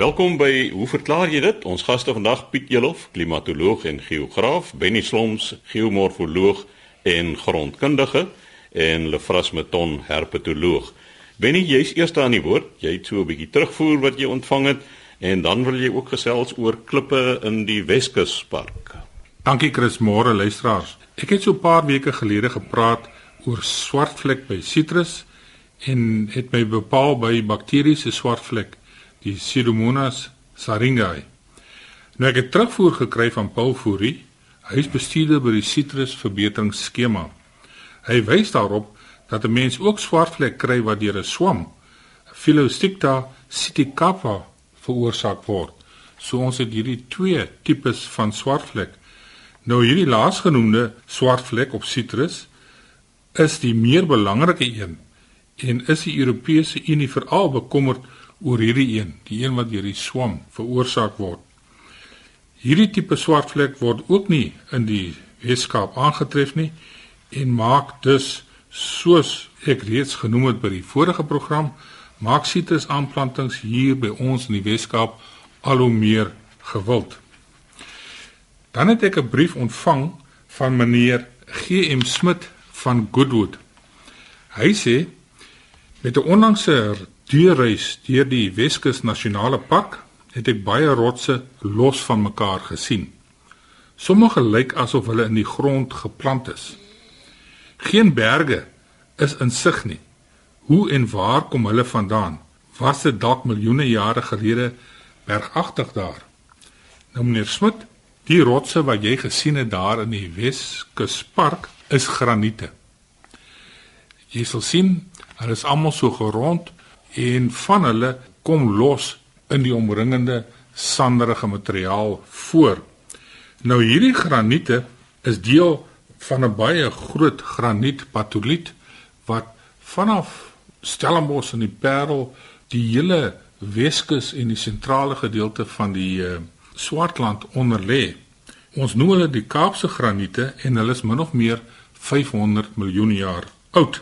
Welkom by Hoe verklaar jy dit? Ons gaste vandag Piet Elof, klimatoloog en geograaf, Benny Sloms, geomorfoloog en grondkundige en Lefras Meton, herpetoloog. Benny, jy's eers aan die woord. Jy het so 'n bietjie terugvoer wat jy ontvang het en dan wil jy ook gesels oor klippe in die Weskuspark. Dankie Chris, môre luisteraars. Ek het so 'n paar weke gelede gepraat oor swartvlek by sitrus en het my bepaal by bakteriese swartvlek die Pseudomonas syringae. Nou ek het terugvoer gekry van Paul Fourie, hy is bestuurder by die Citrus verbeteringsskema. Hy wys daarop dat 'n mens ook swartvlek kry wat deur 'n swam, Philosticta psittacapa, veroorsaak word. So ons het hierdie twee tipes van swartvlek. Nou hierdie laasgenoemde swartvlek op sitrus is die meer belangrike een en is die Europese Unie veral bekommerd oor hierdie een, die een wat deur die swam veroorsaak word. Hierdie tipe swartvlek word ook nie in die Weskaap aangetref nie en maak dus soos ek reeds genoem het by die vorige program, maak sitrus aanplantings hier by ons in die Weskaap al hoe meer gewild. Dan het ek 'n brief ontvang van meneer GM Smit van Goodwood. Hy sê met 'n onlangse deurreis deur die Weskus Nasionale Park het ek baie rotse los van mekaar gesien. Sommige lyk asof hulle in die grond geplant is. Geen berge is in sig nie. Hoe en waar kom hulle vandaan? Was dit dalk miljoene jare gelede bergagtig daar? Nou meneer Smit, die rotse wat jy gesien het daar in die Weskus Park is graniete. Jy sal sien, hulle is almal so gerond en van hulle kom los in die omringende sanderige materiaal voor. Nou hierdie graniete is deel van 'n baie groot granietpatoliet wat vanaf Stellenbosch en die Parel die hele Weskus en die sentrale gedeelte van die uh, Swartland onder lê. Ons noem hulle die Kaapse graniete en hulle is min of meer 500 miljoen jaar oud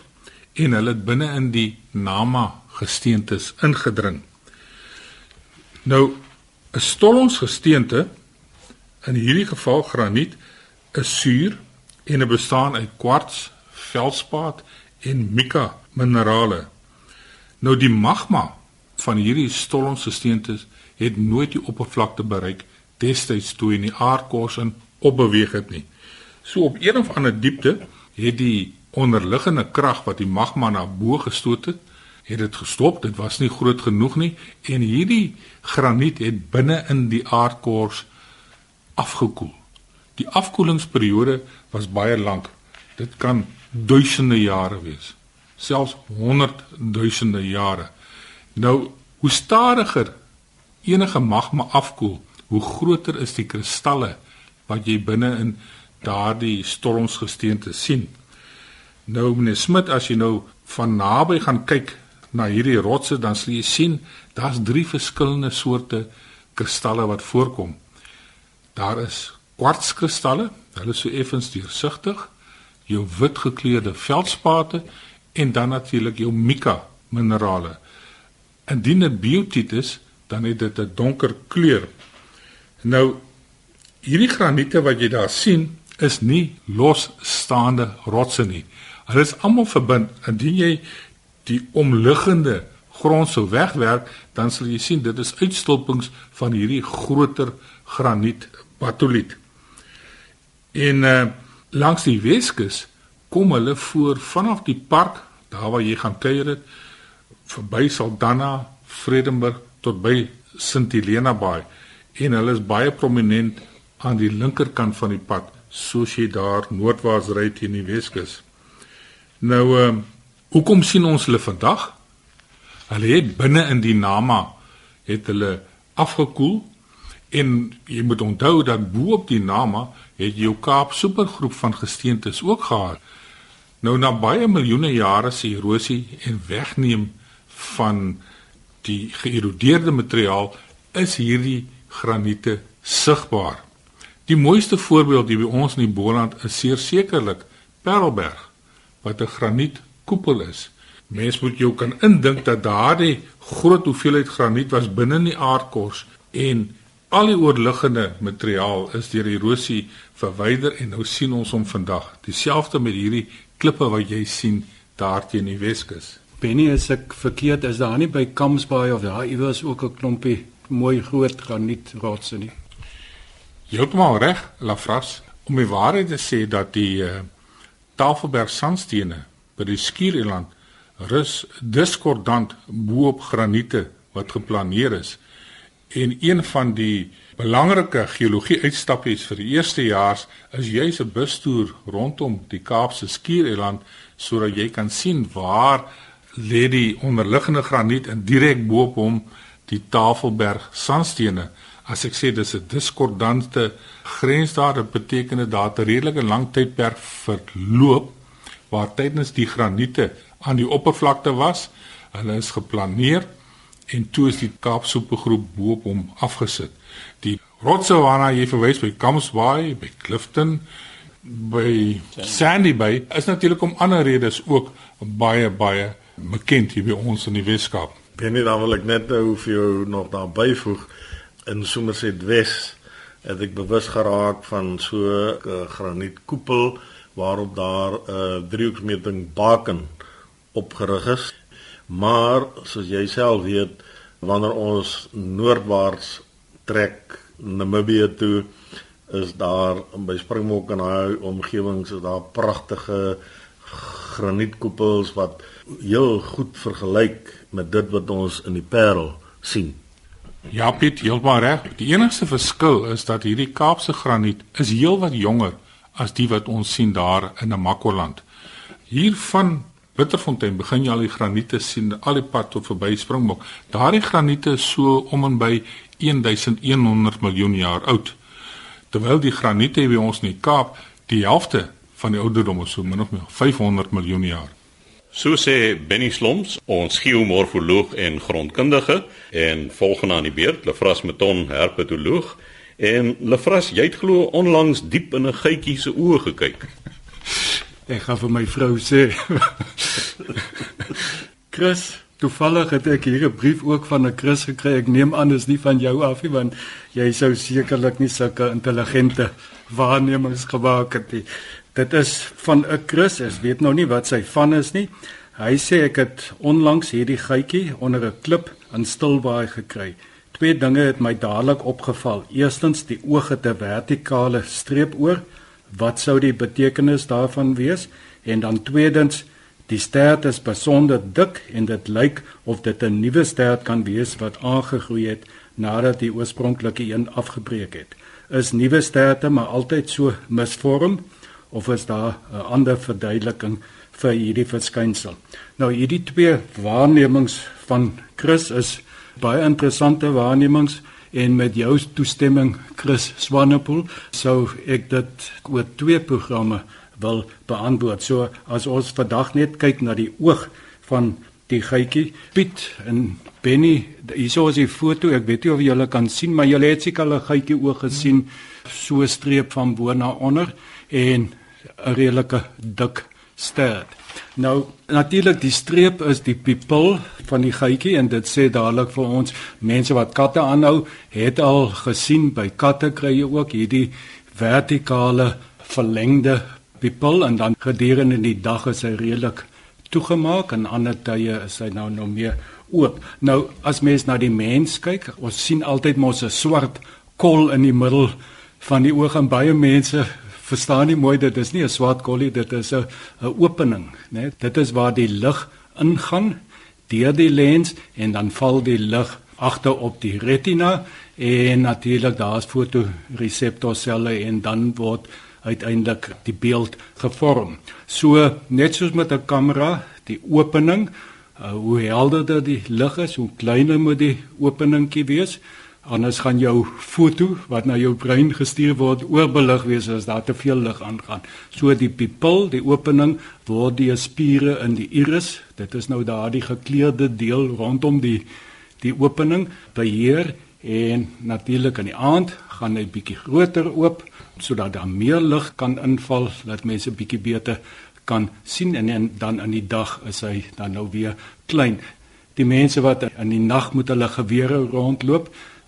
en hulle het binne in die Nama gesteentes ingedring. Nou 'n stollingsgesteente in hierdie geval graniet is suur en dit bestaan uit kwarts, veldspaat en mika minerale. Nou die magma van hierdie stollingsgesteente het nooit die oppervlakte bereik destyds toe in die aardkors in opbeweeg het nie. So op een of ander diepte het die onderliggende krag wat die magma na bo gestoot het, het dit gestop. Dit was nie groot genoeg nie en hierdie graniet het binne in die aardkors afgekoel. Die afkoelingsperiode was baie lank. Dit kan duisende jare wees, selfs honderd duisende jare. Nou, hoe stadiger enige magma afkoel, hoe groter is die kristalle wat jy binne in daardie stormsgesteente sien. Nou meneer Smit, as jy nou van naby gaan kyk na hierdie rotse, dan sal jy sien daar's drie verskillende soorte kristalle wat voorkom. Daar is kwartskristalle, hulle is so effens deursigtig, jou wit gekleurde veldspate en dan natuurlik jou mica minerale. Indien dit biotiet is, dan het dit 'n donker kleur. Nou hierdie graniete wat jy daar sien, is nie losstaande rotse nie. Hulle is almal verbind. Indien jy die omliggende grond sou wegwerk, dan sal jy sien dit is uitstulpings van hierdie groter graniet batoliet. En uh, langs die Weskus kom hulle voor vanaf die park, daar waar jy gaan kuier het, verby Saldanha, Vredenburg tot by Sint Helena Bay en hulle is baie prominent aan die linkerkant van die pad soos jy daar noordwaarts ry teen die Weskus. Nou ehm uh, hoekom sien ons hulle vandag? Hulle het binne in die Nama het hulle afgekoel en jy moet onthou dat bo op die Nama het jou Kaap supergroep van gesteentes ook gehad. Nou na baie miljoene jare se erosie en wegneem van die geërodeerde materiaal is hierdie graniete sigbaar. Die mooiste voorbeeld hier by ons in die Boland is seker sekerlik Parelberg wat 'n granietkoepel is. Mens moet jou kan indink dat daardie groot hoeveelheid graniet was binne in die aardkors en al die oorliggende materiaal is deur erosie verwyder en nou sien ons hom vandag. Dieselfde met hierdie klippe wat jy sien daar teen die Weskus. Benny is ek verkeerd is daar nie by Kamsbaai of daar iewers ook 'n klompie mooi groot granietrotse nie. Heeltemal reg, Lafras. Om die waarheid te sê dat die uh, Tafelberg sandstene by die Skiereiland rus diskordant bo-op graniete wat geplaneer is. En een van die belangrike geologie uitstappies vir die eerste jaars is juis 'n bustoer rondom die Kaapse Skiereiland sodat jy kan sien waar lê die onderliggende graniet en direk bo-op hom die Tafelberg sandstene. As ek sê dis 'n diskordante grens daar, dit beteken dit daar 'n redelike lang tydperk verloop waar tydens die graniete aan die oppervlakte was. Hulle is geplaneer en toe is die Kaapsoepe groep bo-op hom afgesit. Die rotse waarna jy verwys by Kamsbaai, by Clifton, by Sandy Bay is natuurlik om ander redes ook baie baie bekend hier by ons in die Weskaap. Ben nie dan wil ek net nou vir jou nog daar byvoeg in Somerset Wes het ek bewus geraak van so 'n granietkoepel waarop daar 'n uh, driehoeksmeting baken opgerig is. Maar soos jy self weet, wanneer ons noordwaarts trek Namibië toe, is daar by Springbok en daai omgewings is daar pragtige granietkoepels wat heel goed vergelyk met dit wat ons in die Parel sien. Ja, Piet, heeltemal reg. Die enigste verskil is dat hierdie Kaapse graniet is heelwat jonger as die wat ons sien daar in Namakoland. Hier van Bitterfontein begin jy al die graniete sien al die pad tot verby Springbok. Daardie graniete is so om en by 1100 miljoen jaar oud. Terwyl die graniete by ons in die Kaap die helfte van die ouderdom is so min of meer 500 miljoen jaar. So sê Benny Slomps, ons geomorfoloog en grondkundige en volgende aan die beurt, Lefras Meton, herpetoloog. En Lefras, jy het glo onlangs diep in 'n geitjie se oë gekyk. Ek gaan vir my vrou sê. Chris, toevallig het ek hier 'n brief ook van 'n Chris gekry. Ek neem aan is nie van jou af nie want jy sou sekerlik nie sulke intelligente waarnemings gemaak het nie. Dit is van 'n Chris. Ek weet nou nie wat sy van is nie. Hy sê ek het onlangs hierdie geitjie onder 'n klip in Stilbaai gekry. Twee dinge het my dadelik opgeval. Eerstens, die oog het 'n vertikale streep oor wat sou die betekenis daarvan wees? En dan tweedens, die stert is besonder dik en dit lyk of dit 'n nuwe stert kan wees wat aangegroei het nadat die oorspronklike een afgebreek het. Is nuwe sterte maar altyd so misvorm of is daar 'n ander verduideliking vir hierdie verskynsel? Nou hierdie twee waarnemings van Chris is baie interessante waarnemings en met jou toestemming Chris Swanepoel sou ek dit oor twee programme wil beantwoord. So as ons vandag net kyk na die oog van die geitjie Piet en Benny, hierso is die foto. Ek weet nie of julle kan sien, maar julle het seker al 'n geitjie oog gesien, so streep van bo na onder en 'n redelike dik stert. Nou natuurlik die streep is die pupil van die geitjie en dit sê dadelik vir ons mense wat katte aanhou het al gesien by katte kry jy ook hierdie vertikale verlengde pupil en dan gedurende die dag is hy redelik toegemaak en ander tye is hy nou nog meer oop. Nou as mens na die mens kyk, ons sien altyd mos 'n swart kol in die middel van die oog en baie mense verstaan nie mooi dit is nie 'n swart kollie dit is 'n 'n opening né? Dit is waar die lig ingaan deur die lens en dan val die lig agter op die retina en natuurlik daar's fotoreseptorselle en dan word uiteindelik die beeld gevorm. So net soos met 'n kamera die opening uh, hoe helderder die lig is hoe kleiner moet die openingkie wees Anders gaan jou foto wat na jou brein gestuur word oorbelig wees as daar te veel lig aangaan. So die pupil, die opening word die spiere in die iris, dit is nou daardie gekleurde deel rondom die die opening beheer en natuurlik aan die aand gaan hy bietjie groter oop sodat daar meer lig kan inval dat mense bietjie beter kan sien en, en dan in die dag is hy dan nou weer klein. Die mense wat in die nag met hulle gewere rondloop,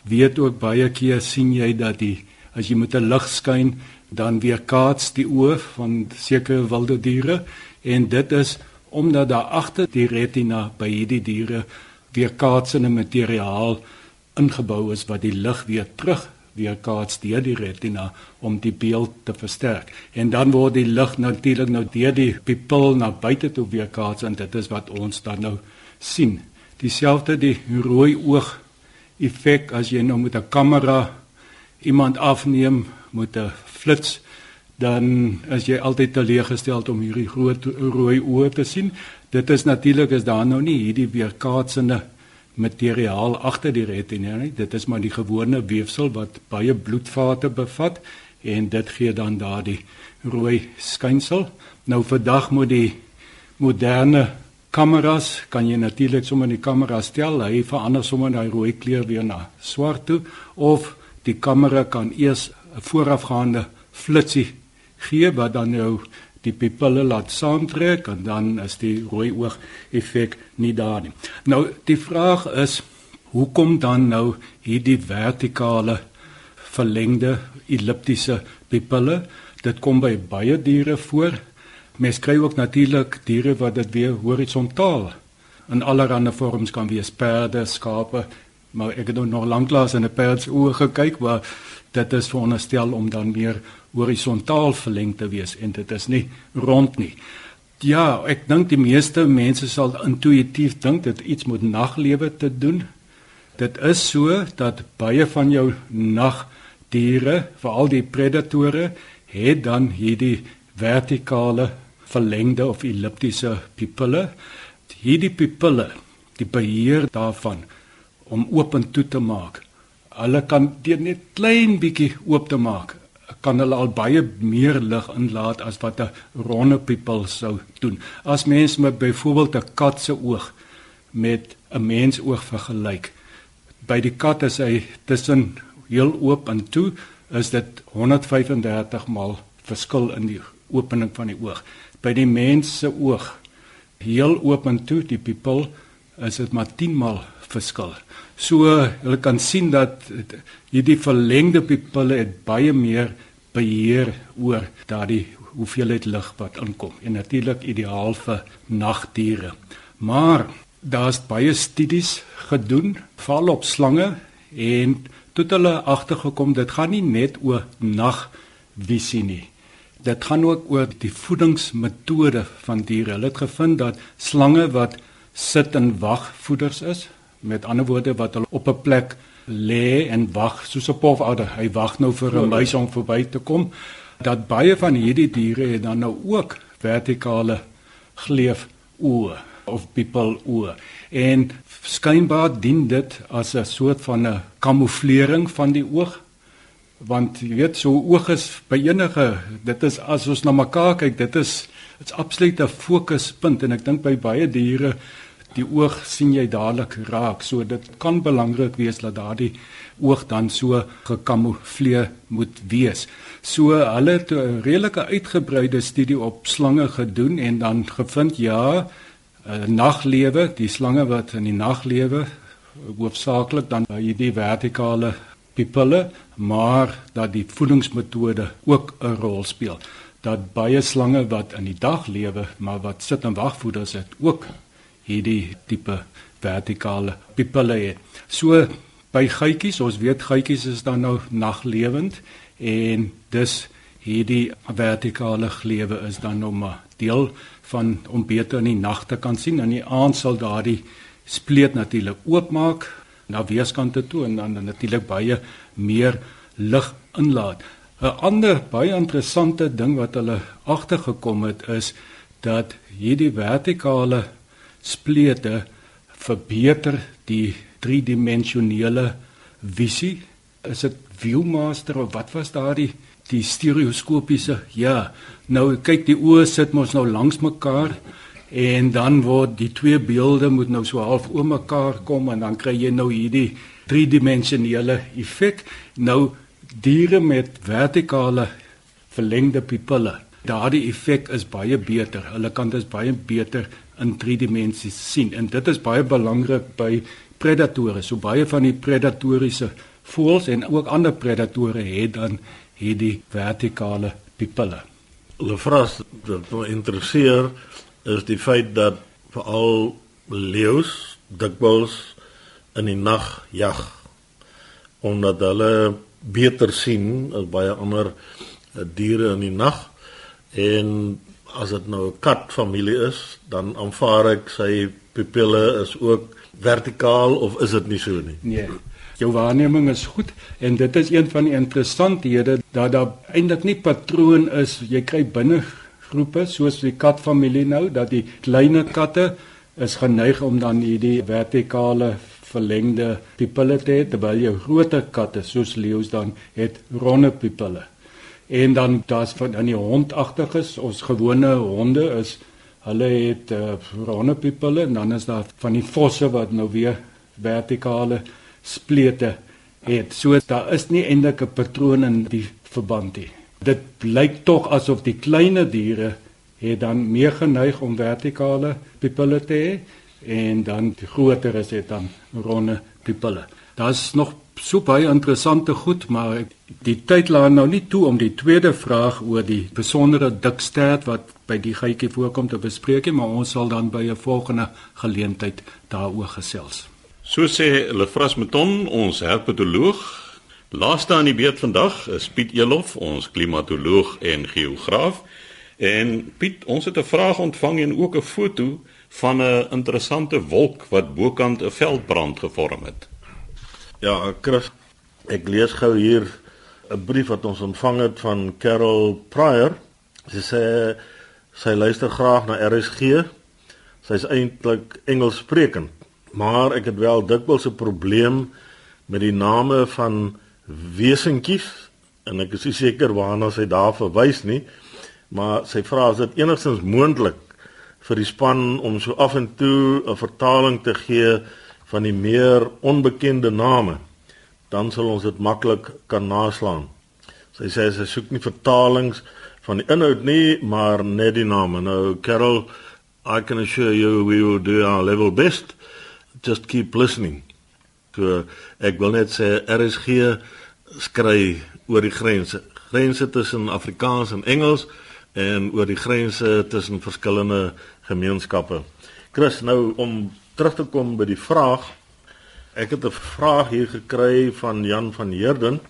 weet ook baie keer sien jy dat die as jy met 'n lig skyn, dan weer kaats die oë van sekere wilde diere en dit is omdat daar agter die retina by hierdie diere weer kaatsende materiaal ingebou is wat die lig weer terug weer kaats deur die retina om die beeld te versterk. En dan word die lig natuurlik nou deur die pupil na buite toe weer kaats en dit is wat ons dan nou sien. Dieselfde die rooi oog effek as jy nou met 'n kamera iemand afneem met 'n flits dan as jy altyd teleeggestel om hierdie groot rooi oë te sien. Dit is natuurlik is daar nou nie hierdie weerkaatsende materiaal agter die retina nie. Dit is maar die gewone weefsel wat baie bloedvate bevat en dit gee dan daardie rooi skynsel. Nou vandag moet die moderne kameras kan jy natuurlik sommer in die kamera stel, hy verander sommer daai rooi kleur weer na swart toe of die kamera kan eers 'n voorafgaande flitsie gee wat dan jou die pupille laat saamtrek en dan is die rooi oog effek nie daar nie. Nou die vraag is hoekom dan nou hierdie vertikale verlengde elliptiese pupille? Dit kom by baie diere voor. Mens kry ook natuurlik diere wat dit weer horisontaal in allerlei vorms kan wees, perde, skape, maar ek het nog lanklaas in 'n perd se oë gekyk waar dit is veronderstel om dan meer horisontaal verleng te wees en dit is nie rond nie. Ja, ek dink die meeste mense sal intuïtief dink dit iets met naglewe te doen. Dit is so dat baie van jou nagdiere, veral die predatore, het dan hierdie vertikale verlengde of elliptiese pupille. Hierdie pupille, die beheer daarvan om oop en toe te maak. Hulle kan dit net klein bietjie oop te maak kan hulle al baie meer lig inlaat as wat 'n ronde pupil sou doen. As mens met byvoorbeeld 'n kat se oog met 'n mens oog vergelyk, by die kat is hy tussen heel oop en toe is dit 135 maal verskil in die opening van die oog. By die mens se oog heel oop en toe die pupil is dit maar 10 maal verskil. So hulle kan sien dat hierdie verlengde pupille het baie meer beheer oor daardie hoeveelheid lig wat inkom en natuurlik ideaal vir nagdiere. Maar daar's baie studies gedoen val op slange en tot hulle agtergekom dit gaan nie net oor nagvisie nie. Dit gaan ook oor die voedingsmetode van diere. Hulle het gevind dat slange wat sit en wag voeders is, met ander woorde wat hulle op 'n plek lê en wag soos 'n pofouder. Hy wag nou vir 'n muis om verby te kom. Dat baie van hierdie diere het dan nou ook vertikale gleuf oë of people oë. En skynbaar dien dit as 'n soort van 'n kamouflering van die oog. Want jy weet so oog is by enige dit is as ons na mekaar kyk, dit is dit's absoluut 'n fokuspunt en ek dink by baie diere die oog sien jy dadelik raak. So dit kan belangrik wees dat daardie oog dan so gekamoufleer moet wees. So hulle het 'n redelike uitgebreide studie op slange gedoen en dan gevind ja, uh, naglewe, die slange wat in die nag lewe, hoofsaaklik dan hierdie vertikale pupille, maar dat die voedingsmetode ook 'n rol speel. Dat baie slange wat in die dag lewe, maar wat sit en wag voeders het, ook hierdie tipe vertikale pupille het. So by geitjies, ons weet geitjies is dan nou naglewend en dus hierdie vertikale glewe is dan nou maar deel van om beter in die nag te kan sien en die aand sal daardie spleet natuurlik oopmaak na weerskante toe en dan natuurlik baie meer lig inlaat. 'n Ander baie interessante ding wat hulle agtergekom het is dat hierdie vertikale splete verbeter die driedimensionele visie. Is dit Viewmaster of wat was daardie die stereoskopiese? Ja. Nou kyk die oë sit mos nou langs mekaar en dan word die twee beelde moet nou so half oor mekaar kom en dan kry jy nou hierdie driedimensionele effek. Nou diere met vertikale verlengde pupille daardie effek is baie beter. Hulle kan dit baie beter in drie dimensies sien en dit is baie belangrik by predatore. So baie van die predatoriese voëls en ook ander predatore het dan hierdie vertikale pupille. Lefras wat my interesseer is die feit dat veral leeu's dikwels in die nag jag omdat hulle beter sien as baie ander eh, diere in die nag. En as dit nou 'n kat familie is dan aanvaar ek sy pupille is ook vertikaal of is dit nie so nie? Nee. Jou waarneming is goed en dit is een van die interessanthede dat daar eintlik nie patroon is jy kry binne groepe soos die katfamilie nou dat die kleiner katte is geneig om dan hierdie vertikale verlengde pupille te hê terwyl jou groter katte soos leeu's dan het ronde pupille. En dan daar's van aan die hondagtiges, ons gewone honde is hulle het uh, ronde pupille en dan is daar van die vosse wat nou weer vertikale splete het. So daar is nie eintlik 'n patroon in die verband nie. Dit lyk tog asof die kleiner diere het dan meer geneig om vertikale pupille te hê en dan die groter is dit dan ronde pupille. Daar's nog so baie interessante goed, maar die tyd laat nou nie toe om die tweede vraag oor die besondere dikstert wat by die geitjie voorkom te bespreek nie, maar ons sal dan by 'n volgende geleentheid daaroor gesels. So sê Lefras Meton, ons herpetoloog. Laaste aan die beurt vandag is Piet Elof, ons klimatoloog en geograaf. En Piet, ons het 'n vraag ontvang en ook 'n foto van 'n interessante wolk wat bokant 'n veldbrand gevorm het. Ja, Chris, ek lees gou hier 'n brief wat ons ontvang het van Carol Pryor. Sy sê sy luister graag na RSG. Sy's eintlik Engels sprekend, maar ek het wel dikwels 'n probleem met die name van wesentjies en ek is seker waarna sy daar verwys nie maar sy vra as dit enigstens moontlik vir die span om so af en toe 'n vertaling te gee van die meer onbekende name dan sal ons dit maklik kan naslaan. Sy sê sy soek nie vertalings van die inhoud nie, maar net die name. Nou Carol, I can assure you we will do our level best. Just keep listening. So ek wil net sê RSG skry oor die grense. Grense tussen Afrikaans en Engels en oor die grense tussen verskillende gemeenskappe. Chris, nou om terug te kom by die vraag. Ek het 'n vraag hier gekry van Jan van Heerden.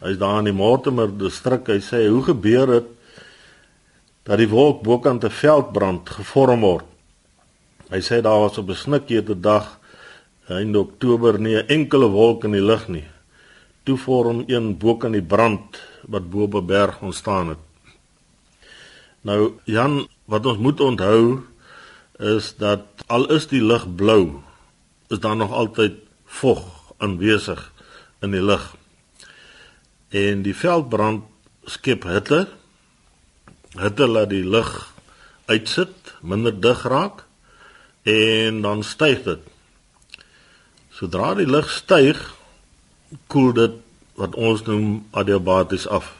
Hy's daar in die Mortimer distrik. Hy sê, "Hoe gebeur dit dat die wolk bokant 'n veldbrand gevorm word?" Hy sê daar was op 'n snikkeete dag in Oktober nie 'n enkele wolk in die lug nie. Toe vorm een bokant die brand wat bo op 'n berg ontstaan het. Nou Jan, wat ons moet onthou is dat al is die lug blou, is daar nog altyd vog aanwesig in die lug. En die veldbrand skep hitte. Hitte laat die lug uitsit, minder dig raak en dan styg dit. Sodra die lug styg, koel dit wat ons noem adiabaties af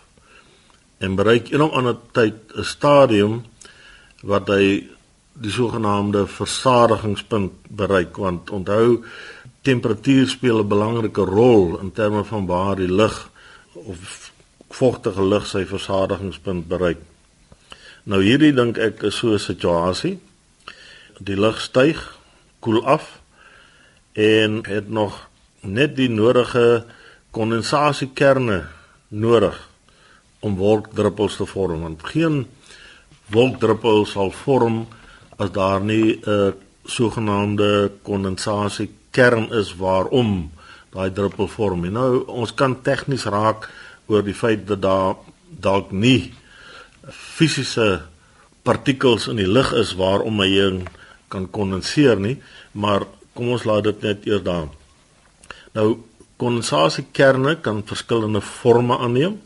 en bereik een of ander tyd 'n stadium wat hy die sogenaamde versadigingspunt bereik want onthou temperatuur speel 'n belangrike rol in terme van waar die lug of vogtige lug sy versadigingspunt bereik. Nou hierdie dink ek is so 'n situasie. Die lug styg, koel af en het nog net die nodige kondensasiekerne nodig om wolkdruppels te vorm want geen wolkdruppel sal vorm as daar nie 'n sogenaamde kondensasie kern is waarom daai druppel vorm. En nou ons kan tegnies raak oor die feit dat daar dalk nie fisiese partikels in die lug is waarom hy kan kondenseer nie, maar kom ons laat dit net eers daar. Nou kondensasiekerne kan verskillende forme aanneem.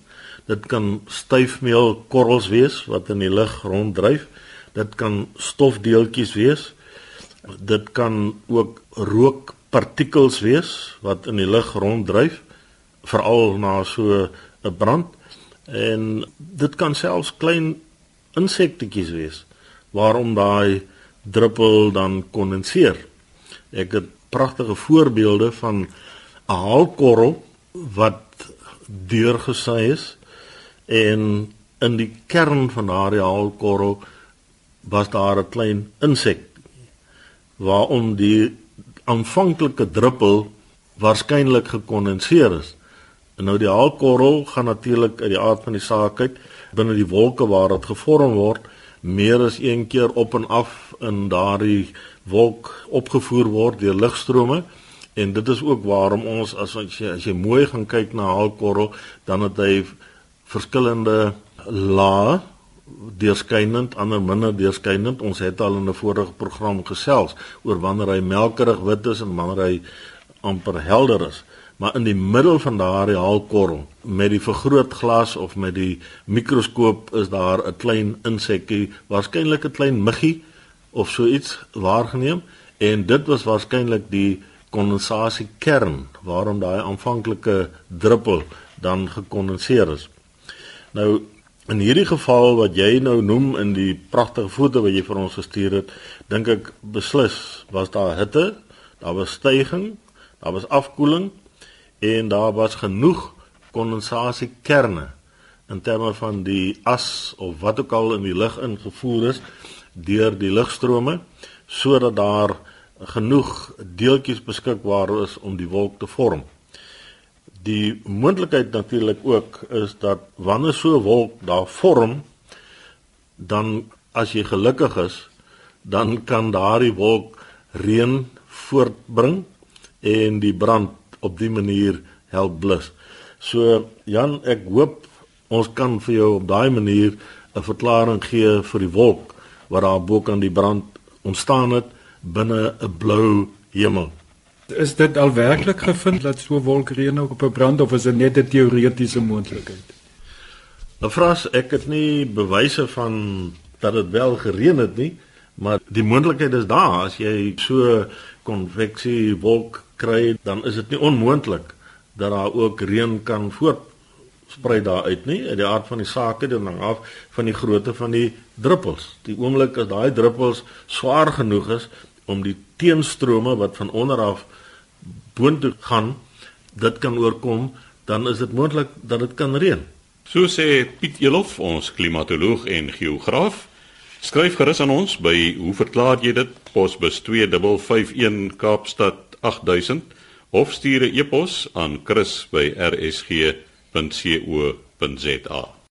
Dit kan styfmeelkorrels wees wat in die lug ronddryf. Dit kan stofdeeltjies wees. Dit kan ook rookpartikels wees wat in die lug ronddryf veral na so 'n brand en dit kan selfs klein insektetjies wees waarom daai druppel dan kondenseer. Ek het pragtige voorbeelde van 'n haalkorrel wat deurgesaai is en in die kern van daardie haalkorrel was daar 'n klein insek waarom die aanvanklike druppel waarskynlik gekondenseer is. En nou die haalkorrel gaan natuurlik uit die aard van die saak uit binne die wolke waar dit gevorm word meer as een keer op en af in daardie wolk opgevoer word deur lugstrome en dit is ook waarom ons as jy as jy mooi gaan kyk na haalkorrel dan het hy verskillende lae deurskynend ander minder deurskynend. Ons het al in 'n vorige program gesels oor wanneer hy melkerig wit is en wanneer hy amper helder is. Maar in die middel van daardie haalkorrel met die vergrootglas of met die mikroskoop is daar 'n klein insekkie waarskynlik 'n klein muggie of so iets waargeneem en dit was waarskynlik die kondensasiekern waarom daai aanvanklike druppel dan gekondenseer is. Nou In hierdie geval wat jy nou noem in die pragtige foto wat jy vir ons gestuur het, dink ek beslis was daar hitte, daar was styging, daar was afkoeling en daar was genoeg kondensasiekerne in terme van die as of wat ook al in die lug ingevoer is deur die lugstrome sodat daar genoeg deeltjies beskikbaar is om die wolk te vorm. Die moontlikheid natuurlik ook is dat wanneer so 'n wolk daar vorm, dan as jy gelukkig is, dan kan daardie wolk reën voortbring en die brand op die manier help blus. So Jan, ek hoop ons kan vir jou op daai manier 'n verklaring gee vir die wolk wat daar bo kan die brand ontstaan het binne 'n blou hemel. Is dit al werklik gevind dat so wolkreën op 'n brand of is dit net 'n teoretiese moontlikheid? Nou vras ek het nie bewyse van dat dit wel gereën het nie, maar die moontlikheid is daar as jy so konveksie wolk kry, dan is dit nie onmoontlik dat daar ook reën kan voortsprei daaruit nie. In die aard van die saak dit hang af van die grootte van die druppels. Die oomblik as daai druppels swaar genoeg is om die teenstrome wat van onder af boontoe gaan, dit kan oorkom, dan is dit moontlik dat dit kan reën. So sê Piet Elof, ons klimatoloog en geograaf. Skryf gerus aan ons by hoe verklaar jy dit? Posbus 2551 Kaapstad 8000 of stuur 'n e-pos aan chris@rsg.co.za www.rsg.co.za